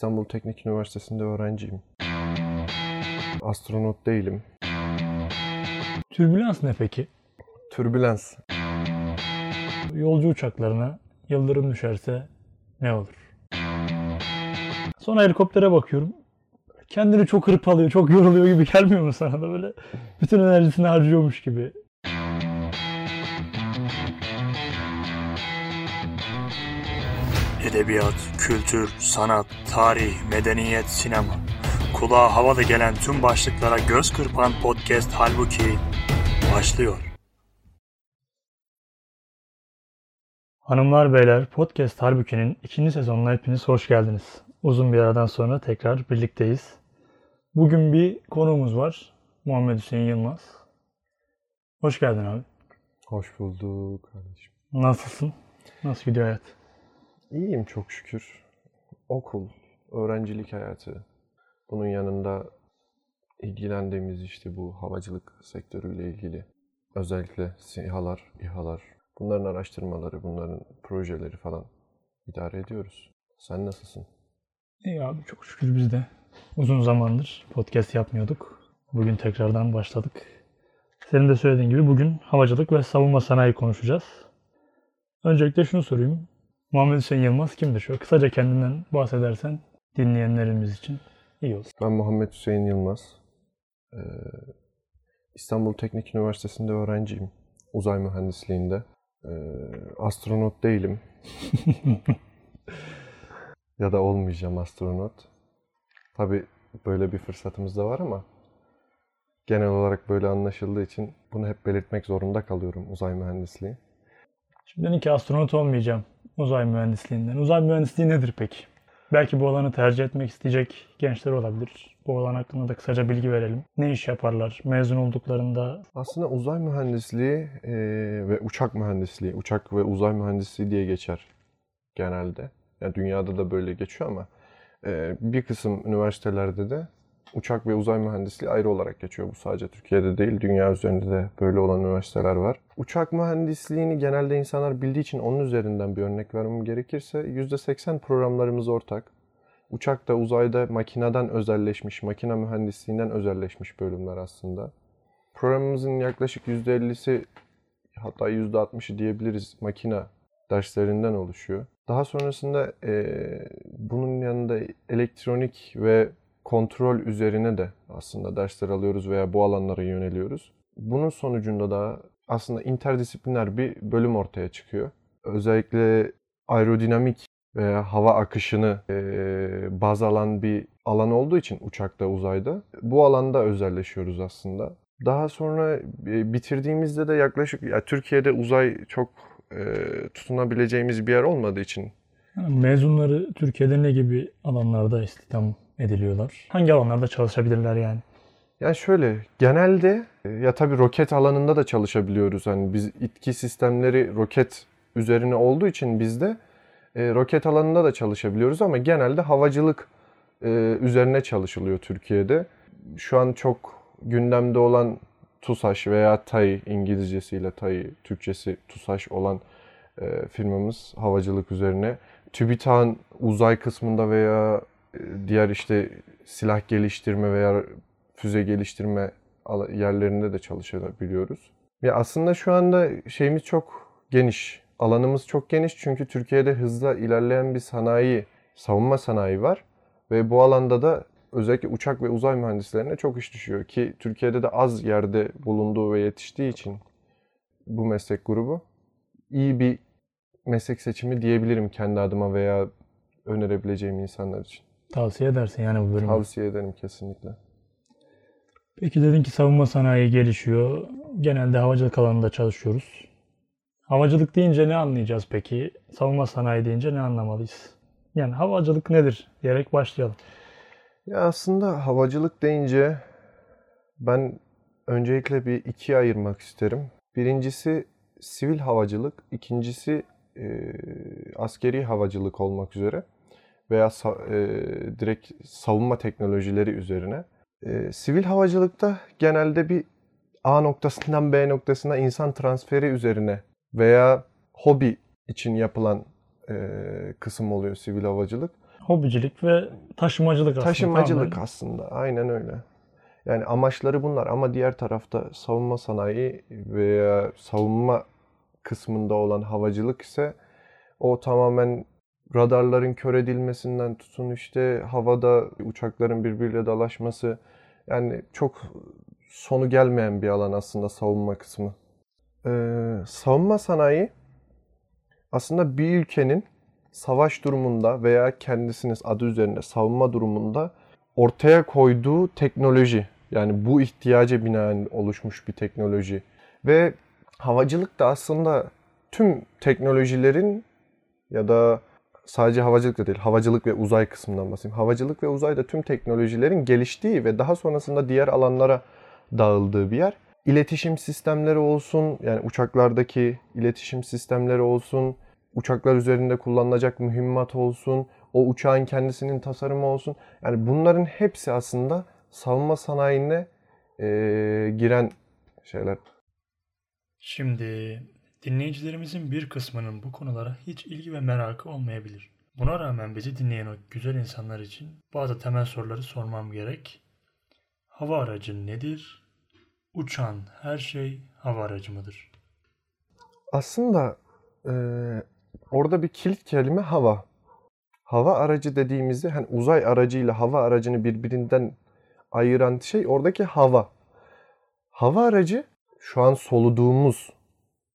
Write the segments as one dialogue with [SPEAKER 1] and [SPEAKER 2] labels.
[SPEAKER 1] İstanbul Teknik Üniversitesi'nde öğrenciyim. Astronot değilim.
[SPEAKER 2] Türbülans ne peki?
[SPEAKER 1] Türbülans.
[SPEAKER 2] Yolcu uçaklarına yıldırım düşerse ne olur? Sonra helikoptere bakıyorum. Kendini çok hırpalıyor, çok yoruluyor gibi gelmiyor mu sana da böyle? Bütün enerjisini harcıyormuş gibi.
[SPEAKER 3] Edebiyat, kültür, sanat, tarih, medeniyet, sinema. Kulağa havalı gelen tüm başlıklara göz kırpan podcast Halbuki başlıyor.
[SPEAKER 2] Hanımlar beyler podcast Halbuki'nin ikinci sezonuna hepiniz hoş geldiniz. Uzun bir aradan sonra tekrar birlikteyiz. Bugün bir konuğumuz var. Muhammed Hüseyin Yılmaz. Hoş geldin abi.
[SPEAKER 1] Hoş bulduk kardeşim.
[SPEAKER 2] Nasılsın? Nasıl gidiyor hayat?
[SPEAKER 1] İyiyim çok şükür. Okul, öğrencilik hayatı. Bunun yanında ilgilendiğimiz işte bu havacılık sektörüyle ilgili. Özellikle SİHA'lar, İHA'lar. Bunların araştırmaları, bunların projeleri falan idare ediyoruz. Sen nasılsın?
[SPEAKER 2] İyi abi çok şükür biz de uzun zamandır podcast yapmıyorduk. Bugün tekrardan başladık. Senin de söylediğin gibi bugün havacılık ve savunma sanayi konuşacağız. Öncelikle şunu sorayım. Muhammed Hüseyin Yılmaz kimdir? Şöyle kısaca kendinden bahsedersen dinleyenlerimiz için iyi olur.
[SPEAKER 1] Ben Muhammed Hüseyin Yılmaz. Ee, İstanbul Teknik Üniversitesi'nde öğrenciyim. Uzay mühendisliğinde. Ee, astronot değilim. ya da olmayacağım astronot. Tabi böyle bir fırsatımız da var ama genel olarak böyle anlaşıldığı için bunu hep belirtmek zorunda kalıyorum uzay mühendisliği.
[SPEAKER 2] Şimdi dedin ki astronot olmayacağım uzay mühendisliğinden. Uzay mühendisliği nedir peki? Belki bu alanı tercih etmek isteyecek gençler olabilir. Bu alan hakkında da kısaca bilgi verelim. Ne iş yaparlar? Mezun olduklarında
[SPEAKER 1] Aslında uzay mühendisliği e, ve uçak mühendisliği, uçak ve uzay mühendisliği diye geçer genelde. Yani dünyada da böyle geçiyor ama e, bir kısım üniversitelerde de uçak ve uzay mühendisliği ayrı olarak geçiyor. Bu sadece Türkiye'de değil, dünya üzerinde de böyle olan üniversiteler var. Uçak mühendisliğini genelde insanlar bildiği için onun üzerinden bir örnek vermem gerekirse %80 programlarımız ortak. Uçakta, uzayda makineden özelleşmiş, makine mühendisliğinden özelleşmiş bölümler aslında. Programımızın yaklaşık %50'si hatta %60'ı diyebiliriz makine derslerinden oluşuyor. Daha sonrasında e, bunun yanında elektronik ve kontrol üzerine de aslında dersler alıyoruz veya bu alanlara yöneliyoruz. Bunun sonucunda da aslında interdisipliner bir bölüm ortaya çıkıyor. Özellikle aerodinamik veya hava akışını e, baz alan bir alan olduğu için uçakta, uzayda bu alanda özelleşiyoruz aslında. Daha sonra e, bitirdiğimizde de yaklaşık ya Türkiye'de uzay çok e, tutunabileceğimiz bir yer olmadığı için
[SPEAKER 2] yani mezunları Türkiye'de ne gibi alanlarda istihdam ediliyorlar? Hangi alanlarda çalışabilirler yani?
[SPEAKER 1] Yani şöyle genelde e, ya tabii roket alanında da çalışabiliyoruz. Hani biz itki sistemleri roket üzerine olduğu için bizde e, roket alanında da çalışabiliyoruz ama genelde havacılık e, üzerine çalışılıyor Türkiye'de. Şu an çok gündemde olan TUSAŞ veya TAI İngilizcesiyle TAI, Türkçesi TUSAŞ olan e, firmamız havacılık üzerine. TÜBİTAK'ın uzay kısmında veya diğer işte silah geliştirme veya füze geliştirme yerlerinde de çalışabiliyoruz. Ya aslında şu anda şeyimiz çok geniş. Alanımız çok geniş çünkü Türkiye'de hızla ilerleyen bir sanayi, savunma sanayi var. Ve bu alanda da özellikle uçak ve uzay mühendislerine çok iş düşüyor. Ki Türkiye'de de az yerde bulunduğu ve yetiştiği için bu meslek grubu iyi bir meslek seçimi diyebilirim kendi adıma veya önerebileceğim insanlar için.
[SPEAKER 2] Tavsiye edersin yani bu bölümü.
[SPEAKER 1] Tavsiye ederim kesinlikle.
[SPEAKER 2] Peki dedin ki savunma sanayi gelişiyor. Genelde havacılık alanında çalışıyoruz. Havacılık deyince ne anlayacağız peki? Savunma sanayi deyince ne anlamalıyız? Yani havacılık nedir diyerek başlayalım.
[SPEAKER 1] Ya aslında havacılık deyince ben öncelikle bir ikiye ayırmak isterim. Birincisi sivil havacılık, ikincisi e, askeri havacılık olmak üzere veya e, direkt savunma teknolojileri üzerine. E, sivil havacılıkta genelde bir A noktasından B noktasına insan transferi üzerine veya hobi için yapılan e, kısım oluyor sivil havacılık.
[SPEAKER 2] Hobicilik ve taşımacılık aslında.
[SPEAKER 1] Taşımacılık
[SPEAKER 2] tamamen.
[SPEAKER 1] aslında. Aynen öyle. Yani amaçları bunlar ama diğer tarafta savunma sanayi veya savunma kısmında olan havacılık ise o tamamen radarların kör edilmesinden tutun işte havada uçakların birbiriyle dalaşması yani çok sonu gelmeyen bir alan aslında savunma kısmı. Ee, savunma sanayi aslında bir ülkenin savaş durumunda veya kendisinin adı üzerinde savunma durumunda ortaya koyduğu teknoloji. Yani bu ihtiyaca binaen oluşmuş bir teknoloji. Ve havacılık da aslında tüm teknolojilerin ya da sadece havacılık da değil, havacılık ve uzay kısmından bahsedeyim. Havacılık ve uzayda tüm teknolojilerin geliştiği ve daha sonrasında diğer alanlara dağıldığı bir yer. İletişim sistemleri olsun, yani uçaklardaki iletişim sistemleri olsun, uçaklar üzerinde kullanılacak mühimmat olsun, o uçağın kendisinin tasarımı olsun. Yani bunların hepsi aslında savunma sanayine eee, giren şeyler.
[SPEAKER 3] Şimdi dinleyicilerimizin bir kısmının bu konulara hiç ilgi ve merakı olmayabilir. Buna rağmen bizi dinleyen o güzel insanlar için bazı temel soruları sormam gerek. Hava aracı nedir? Uçan her şey hava aracı mıdır?
[SPEAKER 1] Aslında eee, orada bir kilit kelime hava. Hava aracı dediğimizde hani uzay aracıyla hava aracını birbirinden ayıran şey oradaki hava. Hava aracı şu an soluduğumuz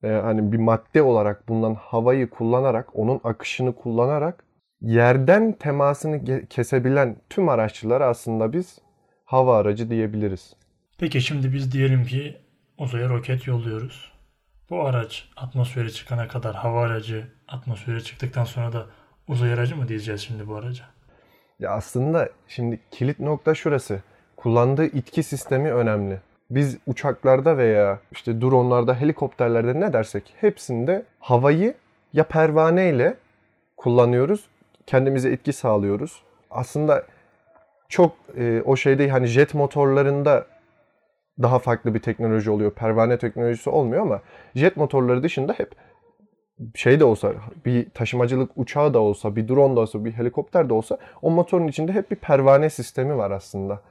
[SPEAKER 1] e, hani bir madde olarak bulunan havayı kullanarak, onun akışını kullanarak yerden temasını kesebilen tüm araççılara aslında biz hava aracı diyebiliriz.
[SPEAKER 3] Peki şimdi biz diyelim ki uzaya roket yolluyoruz. Bu araç atmosfere çıkana kadar hava aracı, atmosfere çıktıktan sonra da uzay aracı mı diyeceğiz şimdi bu araca?
[SPEAKER 1] Ya aslında şimdi kilit nokta şurası. Kullandığı itki sistemi önemli. Biz uçaklarda veya işte dronlarda, helikopterlerde ne dersek hepsinde havayı ya pervaneyle kullanıyoruz, kendimize itki sağlıyoruz. Aslında çok e, o şeyde hani jet motorlarında daha farklı bir teknoloji oluyor. Pervane teknolojisi olmuyor ama jet motorları dışında hep şey de olsa, bir taşımacılık uçağı da olsa, bir drone da olsa, bir helikopter de olsa o motorun içinde hep bir pervane sistemi var aslında.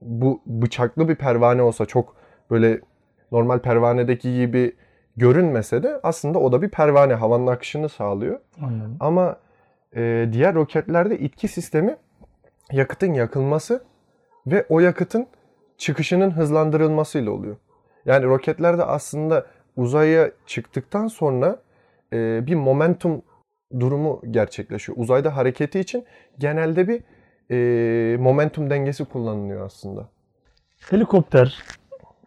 [SPEAKER 1] Bu bıçaklı bir pervane olsa çok böyle normal pervanedeki gibi görünmese de aslında o da bir pervane havanın akışını sağlıyor.
[SPEAKER 2] Anladım.
[SPEAKER 1] Ama e, diğer roketlerde itki sistemi yakıtın yakılması ve o yakıtın çıkışının hızlandırılmasıyla oluyor. Yani roketlerde aslında uzaya çıktıktan sonra e, bir momentum durumu gerçekleşiyor. Uzayda hareketi için genelde bir e, momentum dengesi kullanılıyor aslında.
[SPEAKER 2] Helikopter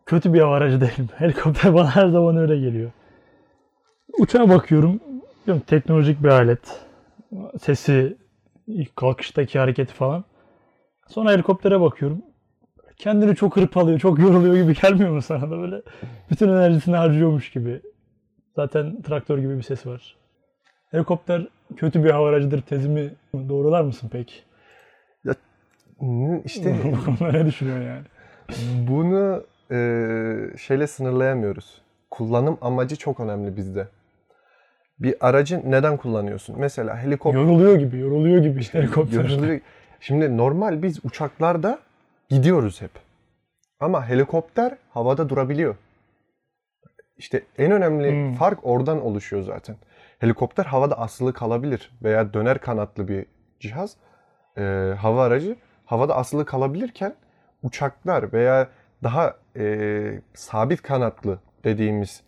[SPEAKER 2] kötü bir hava aracı değil? Helikopter bana her zaman öyle geliyor. Uçağa bakıyorum. Diyorum, teknolojik bir alet. Sesi, ilk kalkıştaki hareketi falan. Sonra helikoptere bakıyorum. Kendini çok hırpalıyor, çok yoruluyor gibi gelmiyor mu sana da böyle? Bütün enerjisini harcıyormuş gibi. Zaten traktör gibi bir sesi var. Helikopter kötü bir hava tezimi doğrular mısın peki?
[SPEAKER 1] İşte
[SPEAKER 2] ne düşünüyorsun yani?
[SPEAKER 1] bunu e, şeyle sınırlayamıyoruz. Kullanım amacı çok önemli bizde. Bir aracı neden kullanıyorsun? Mesela helikopter
[SPEAKER 2] Yoruluyor gibi, yoruluyor gibi işte helikopter.
[SPEAKER 1] Yoruluyor. Şimdi normal biz uçaklarda gidiyoruz hep. Ama helikopter havada durabiliyor. İşte en önemli
[SPEAKER 2] Hmm.
[SPEAKER 1] fark oradan oluşuyor zaten. Helikopter havada asılı kalabilir veya döner kanatlı bir cihaz, e, hava aracı havada asılı kalabilirken uçaklar veya daha e, sabit kanatlı dediğimiz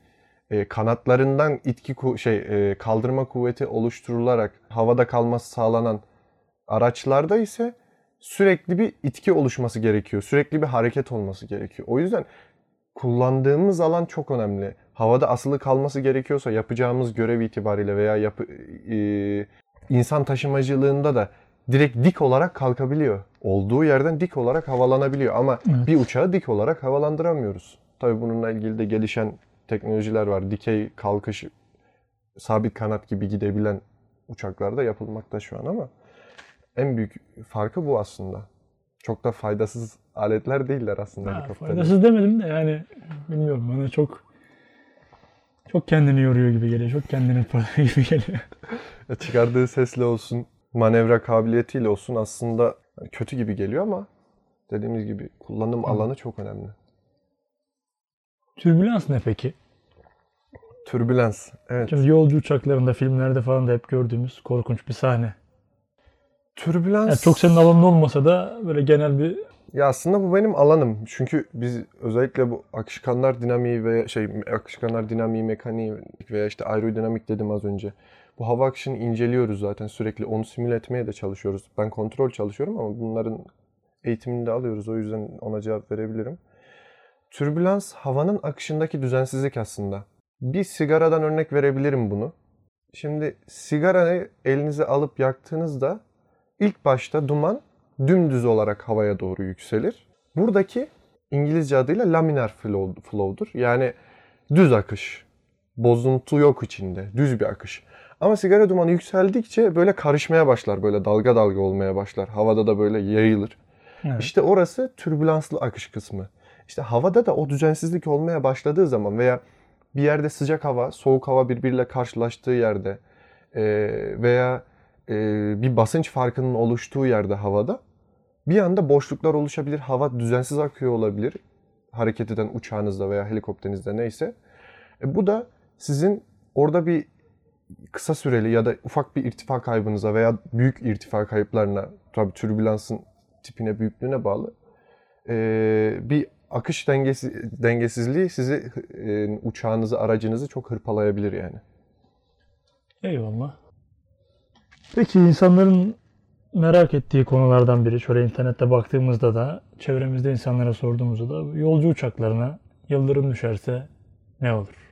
[SPEAKER 1] e, kanatlarından itki şey e, kaldırma kuvveti oluşturularak havada kalması sağlanan araçlarda ise sürekli bir itki oluşması gerekiyor. Sürekli bir hareket olması gerekiyor. O yüzden kullandığımız alan çok önemli. Havada asılı kalması gerekiyorsa yapacağımız görev itibariyle veya yapı, e, insan taşımacılığında da direkt dik olarak kalkabiliyor. Olduğu yerden dik olarak havalanabiliyor ama
[SPEAKER 2] Evet.
[SPEAKER 1] bir uçağı dik olarak havalandıramıyoruz. Tabii bununla ilgili de gelişen teknolojiler var. Dikey kalkış, sabit kanat gibi gidebilen uçaklarda yapılmakta şu an ama en büyük farkı bu aslında. Çok da faydasız aletler değiller aslında
[SPEAKER 2] Ha,
[SPEAKER 1] helikopterler.
[SPEAKER 2] faydasız demedim de yani bilmiyorum bana çok çok kendini yoruyor gibi geliyor. Çok kendini hırpalıyor gibi geliyor.
[SPEAKER 1] Çıkardığı sesle olsun, manevra kabiliyetiyle olsun aslında kötü gibi geliyor ama dediğimiz gibi kullanım
[SPEAKER 2] Hı.
[SPEAKER 1] alanı çok önemli.
[SPEAKER 2] Türbülans ne peki?
[SPEAKER 1] Türbülans. Evet.
[SPEAKER 2] Şimdi yolcu uçaklarında, filmlerde falan da hep gördüğümüz korkunç bir sahne.
[SPEAKER 1] Türbülans.
[SPEAKER 2] Yani çok senin alanın olmasa da böyle genel bir
[SPEAKER 1] Ya aslında bu benim alanım. Çünkü biz özellikle bu akışkanlar dinamiği ve şey akışkanlar dinamiği, mekaniği veya işte aerodinamik dedim az önce. Bu hava akışını inceliyoruz zaten sürekli. Onu simüle etmeye de çalışıyoruz. Ben kontrol çalışıyorum ama bunların eğitimini de alıyoruz. O yüzden ona cevap verebilirim. Türbülans havanın akışındaki düzensizlik aslında. Bir sigaradan örnek verebilirim bunu. Şimdi sigarayı elinize alıp yaktığınızda ilk başta duman dümdüz olarak havaya doğru yükselir. Buradaki İngilizce adıyla laminar flow, flow'dur. Yani düz akış. Bozuntu yok içinde. Düz bir akış. Ama sigara dumanı yükseldikçe böyle karışmaya başlar. Böyle dalga dalga olmaya başlar. Havada da böyle yayılır.
[SPEAKER 2] evet.
[SPEAKER 1] İşte orası türbülanslı akış kısmı. İşte havada da o düzensizlik olmaya başladığı zaman veya bir yerde sıcak hava, soğuk hava birbiriyle karşılaştığı yerde e, veya e, bir basınç farkının oluştuğu yerde havada bir anda boşluklar oluşabilir. Hava düzensiz akıyor olabilir. Hareket eden uçağınızda veya helikopterinizde neyse. E, bu da sizin orada bir kısa süreli ya da ufak bir irtifa kaybınıza veya büyük irtifa kayıplarına tabii türbülansın tipine, büyüklüğüne bağlı e, bir akış dengesi, dengesizliği sizi e, uçağınızı, aracınızı çok hırpalayabilir yani.
[SPEAKER 2] Eyvallah. Peki insanların merak ettiği konulardan biri, şöyle internette baktığımızda da, çevremizde insanlara sorduğumuzda da yolcu uçaklarına yıldırım düşerse ne olur?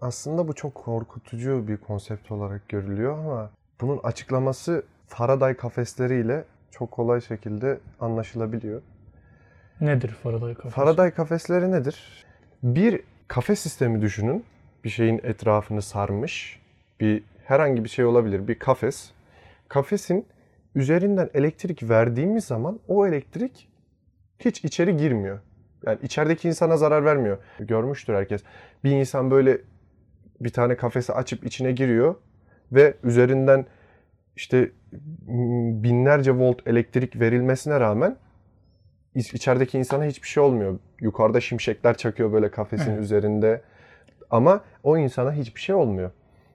[SPEAKER 1] Aslında bu çok korkutucu bir konsept olarak görülüyor ama bunun açıklaması Faraday kafesleriyle çok kolay şekilde anlaşılabiliyor.
[SPEAKER 2] Nedir Faraday kafesi?
[SPEAKER 1] Faraday kafesleri nedir? Bir kafes sistemi düşünün. Bir şeyin etrafını sarmış. Bir herhangi bir şey olabilir. Bir kafes. Kafesin üzerinden elektrik verdiğimiz zaman o elektrik hiç içeri girmiyor. Yani içerideki insana zarar vermiyor. Görmüştür herkes. Bir insan böyle bir tane kafesi açıp içine giriyor ve üzerinden işte binlerce volt elektrik verilmesine rağmen iç- içerideki insana hiçbir şey olmuyor. Yukarıda şimşekler çakıyor böyle kafesin
[SPEAKER 2] Evet.
[SPEAKER 1] üzerinde. Ama o insana hiçbir şey olmuyor.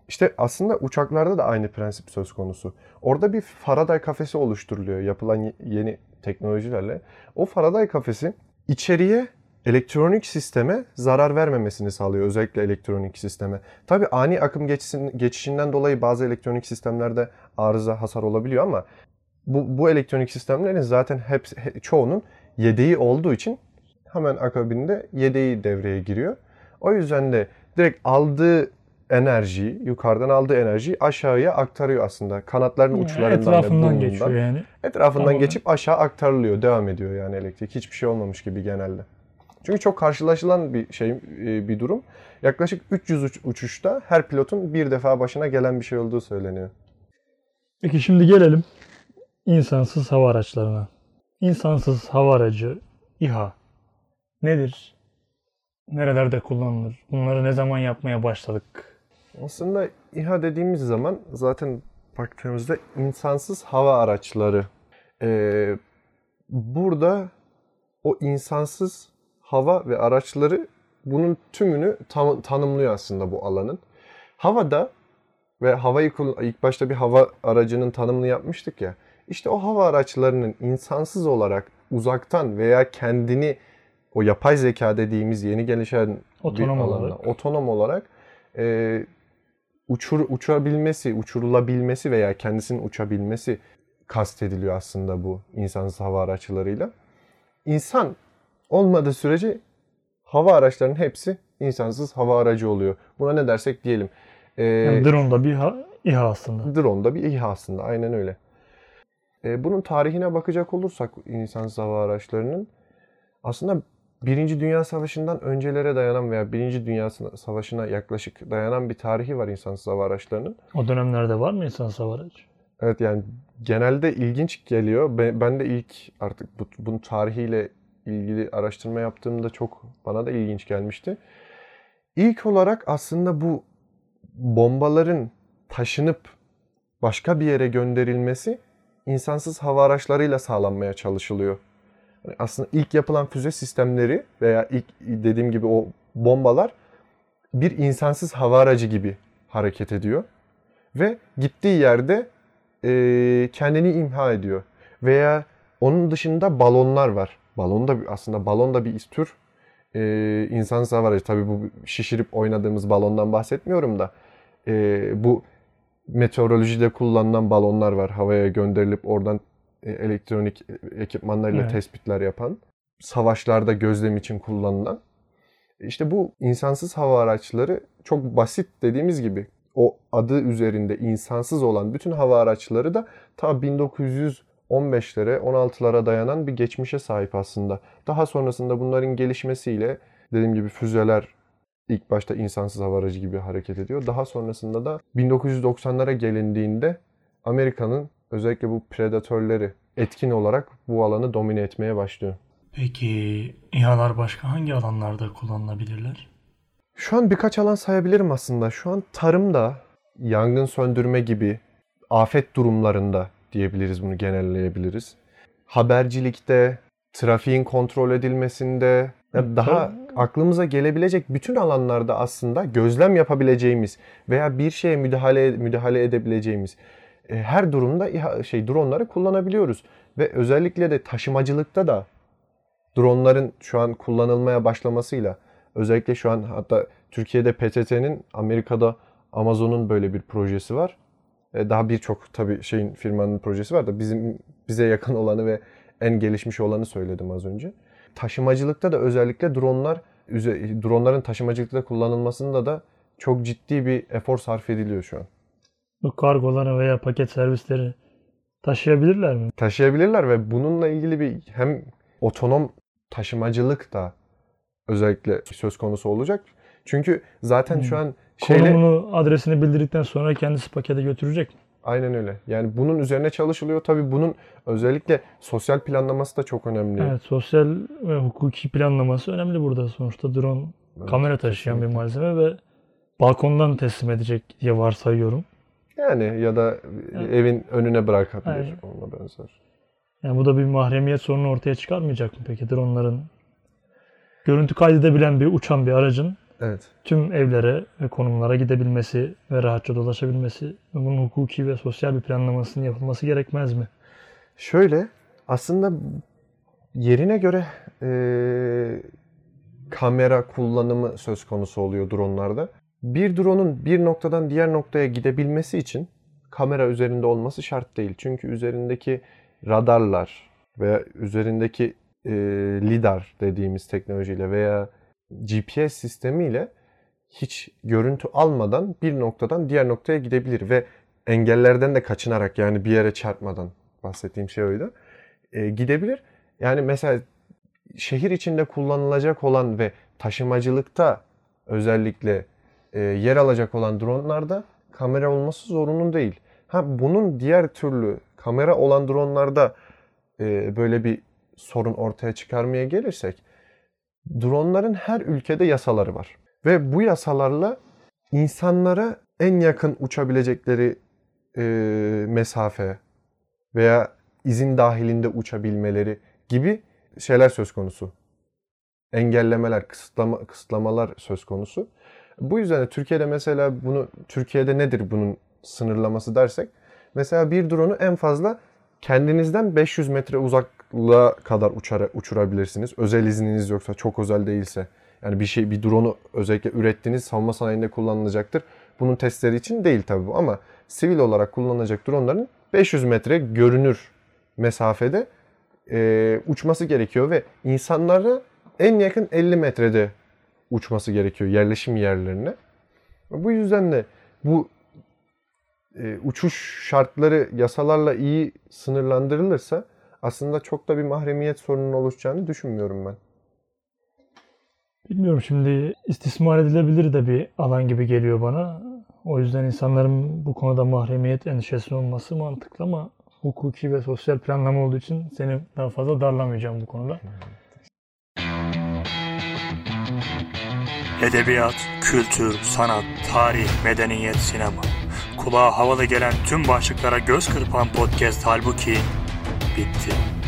[SPEAKER 1] İşte aslında uçaklarda da aynı prensip söz konusu. Orada bir Faraday kafesi oluşturuluyor yapılan ye- yeni teknolojilerle. O Faraday kafesi içeriye elektronik sisteme zarar vermemesini sağlıyor. Özellikle elektronik sisteme. Tabii ani akım geçişin- geçişinden dolayı bazı elektronik sistemlerde arıza, hasar olabiliyor ama bu, bu elektronik sistemlerin zaten hepsi, he- çoğunun yedeği olduğu için hemen akabinde yedeği devreye giriyor. O yüzden de direkt aldığı enerjiyi, yukarıdan aldığı enerjiyi aşağıya aktarıyor aslında. Kanatların
[SPEAKER 2] Yani
[SPEAKER 1] uçlarından
[SPEAKER 2] Etrafından geçiyor yani.
[SPEAKER 1] Etrafından
[SPEAKER 2] Tamamen.
[SPEAKER 1] geçip aşağı aktarılıyor, devam ediyor yani elektrik. Hiçbir şey olmamış gibi genelde. Çünkü çok karşılaşılan bir şey, e, bir durum. Yaklaşık 300 uç- uçuşta her pilotun bir defa başına gelen bir şey olduğu söyleniyor.
[SPEAKER 2] Peki şimdi gelelim insansız hava araçlarına. İnsansız hava aracı İHA nedir? Nerelerde kullanılır? Bunları ne zaman yapmaya başladık?
[SPEAKER 1] Aslında İHA dediğimiz zaman zaten baktığımızda insansız hava araçları. Ee, burada o insansız hava ve araçları bunun tümünü tam- tanımlıyor aslında bu alanın. Havada ve havayı ilk başta bir hava aracının tanımını yapmıştık ya. İşte o hava araçlarının insansız olarak uzaktan veya kendini o yapay zeka dediğimiz yeni gelişen
[SPEAKER 2] Otonom
[SPEAKER 1] bir alanda,
[SPEAKER 2] olarak.
[SPEAKER 1] otonom olarak e, uçur, uçabilmesi, uçurulabilmesi veya kendisinin uçabilmesi kastediliyor aslında bu insansız hava araçlarıyla. İnsan olmadığı sürece hava araçlarının hepsi insansız hava aracı oluyor. Buna ne dersek diyelim. E,
[SPEAKER 2] Yani drone da bir ha- İHA aslında.
[SPEAKER 1] Drone da bir İHA aslında. Aynen öyle. E, bunun tarihine bakacak olursak insansız hava araçlarının aslında Birinci Dünya Savaşı'ndan öncelere dayanan veya Birinci Dünya Savaşı'na yaklaşık dayanan bir tarihi var insansız hava araçlarının.
[SPEAKER 2] O dönemlerde var mı insansız hava aracı?
[SPEAKER 1] Evet yani genelde ilginç geliyor. Ben, ben de ilk artık bu, bunun tarihiyle ilgili araştırma yaptığımda çok bana da ilginç gelmişti. İlk olarak aslında bu bombaların taşınıp başka bir yere gönderilmesi insansız hava araçlarıyla sağlanmaya çalışılıyor. Yani aslında ilk yapılan füze sistemleri veya ilk dediğim gibi o bombalar bir insansız hava aracı gibi hareket ediyor. Ve gittiği yerde e, kendini imha ediyor. Veya onun dışında balonlar var. Balon da aslında balon da bir tür e, insansız hava aracı. Tabii bu şişirip oynadığımız balondan bahsetmiyorum da e, bu meteorolojide kullanılan balonlar var. Havaya gönderilip oradan e, elektronik ekipmanlarıyla
[SPEAKER 2] Evet.
[SPEAKER 1] tespitler yapan. Savaşlarda gözlem için kullanılan. İşte bu insansız hava araçları çok basit dediğimiz gibi o adı üzerinde insansız olan bütün hava araçları da ta 1915'lere 16'lara dayanan bir geçmişe sahip aslında. Daha sonrasında bunların gelişmesiyle dediğim gibi füzeler ilk başta insansız hava aracı gibi hareket ediyor. Daha sonrasında da 1990'lara gelindiğinde Amerika'nın özellikle bu predatörleri etkin olarak bu alanı domine etmeye başlıyor.
[SPEAKER 3] Peki İHA'lar başka hangi alanlarda kullanılabilirler?
[SPEAKER 1] Şu an birkaç alan sayabilirim aslında. Şu an tarımda, yangın söndürme gibi afet durumlarında diyebiliriz bunu genelleyebiliriz. Habercilikte, trafiğin kontrol edilmesinde, ya daha aklımıza gelebilecek bütün alanlarda aslında gözlem yapabileceğimiz veya bir şeye müdahale müdahale edebileceğimiz e, her durumda şey dronları kullanabiliyoruz ve özellikle de taşımacılıkta da dronların şu an kullanılmaya başlamasıyla özellikle şu an hatta Türkiye'de PTT'nin Amerika'da Amazon'un böyle bir projesi var. E, Daha birçok tabii şeyin firmanın projesi var da bizim bize yakın olanı ve en gelişmiş olanı söyledim az önce. Taşımacılıkta da özellikle dronlar dronların taşımacılıkta kullanılmasında da çok ciddi bir efor sarf ediliyor şu an.
[SPEAKER 2] Bu kargoları veya paket servisleri taşıyabilirler mi?
[SPEAKER 1] taşıyabilirler ve bununla ilgili bir hem otonom taşımacılık da özellikle söz konusu olacak. Çünkü zaten
[SPEAKER 2] Hmm.
[SPEAKER 1] şu an şeyle
[SPEAKER 2] Konumunu, adresini bildirdikten sonra kendisi pakete götürecek mi?
[SPEAKER 1] aynen öyle. Yani bunun üzerine çalışılıyor. Tabii bunun özellikle sosyal planlaması da çok önemli.
[SPEAKER 2] Evet, sosyal ve hukuki planlaması önemli burada. Sonuçta drone
[SPEAKER 1] Evet,
[SPEAKER 2] kamera taşıyan bir
[SPEAKER 1] kesinlikle.
[SPEAKER 2] malzeme ve balkondan teslim edecek diye varsayıyorum.
[SPEAKER 1] Yani ya da
[SPEAKER 2] Evet.
[SPEAKER 1] evin önüne bırakabilir.
[SPEAKER 2] Aynen.
[SPEAKER 1] Ona benzer.
[SPEAKER 2] Yani bu da bir mahremiyet sorunu ortaya çıkarmayacak mı peki dronların? Görüntü kaydedebilen bir uçan bir aracın
[SPEAKER 1] Evet.
[SPEAKER 2] tüm evlere ve konumlara gidebilmesi ve rahatça dolaşabilmesi ve bunun hukuki ve sosyal bir planlamasının yapılması gerekmez mi?
[SPEAKER 1] Şöyle aslında yerine göre eee, kamera kullanımı söz konusu oluyor dronlarda. Bir drone'un bir noktadan diğer noktaya gidebilmesi için kamera üzerinde olması şart değil. Çünkü üzerindeki radarlar veya üzerindeki eee, lidar dediğimiz teknolojiyle veya GPS sistemiyle hiç görüntü almadan bir noktadan diğer noktaya gidebilir ve engellerden de kaçınarak yani bir yere çarpmadan bahsettiğim şey oydu. E, gidebilir. Yani mesela şehir içinde kullanılacak olan ve taşımacılıkta özellikle e, yer alacak olan dronlarda kamera olması zorunlu değil. Ha bunun diğer türlü kamera olan dronlarda e, böyle bir sorun ortaya çıkarmaya gelirsek dronların her ülkede yasaları var. Ve bu yasalarla insanlara en yakın uçabilecekleri e, mesafe veya izin dahilinde uçabilmeleri gibi şeyler söz konusu. Engellemeler, kısıtlama, kısıtlamalar söz konusu. Bu yüzden de Türkiye'de mesela bunu Türkiye'de nedir bunun sınırlaması dersek mesela bir drone'u en fazla kendinizden 500 metre uzaklığa kadar uçara, uçurabilirsiniz. Özel izniniz yoksa çok özel değilse. Yani bir şey bir drone'u özellikle ürettiğiniz savunma sanayinde kullanılacaktır. Bunun testleri için değil tabii bu ama sivil olarak kullanılacak dronların 500 metre görünür mesafede e, uçması gerekiyor ve insanlara en yakın 50 metrede uçması gerekiyor yerleşim yerlerine. Bu yüzden de bu e, uçuş şartları yasalarla iyi sınırlandırılırsa aslında çok da bir mahremiyet sorunun oluşacağını düşünmüyorum ben.
[SPEAKER 2] Bilmiyorum şimdi istismar edilebilir de bir alan gibi geliyor bana. O yüzden insanların bu konuda mahremiyet endişesi olması mantıklı ama hukuki ve sosyal planlama olduğu için seni daha fazla darlamayacağım bu konuda.
[SPEAKER 3] Edebiyat, kültür, sanat, tarih, medeniyet, sinema.
[SPEAKER 2] Kulağa havalı gelen tüm başlıklara göz kırpan podcast halbuki addicted.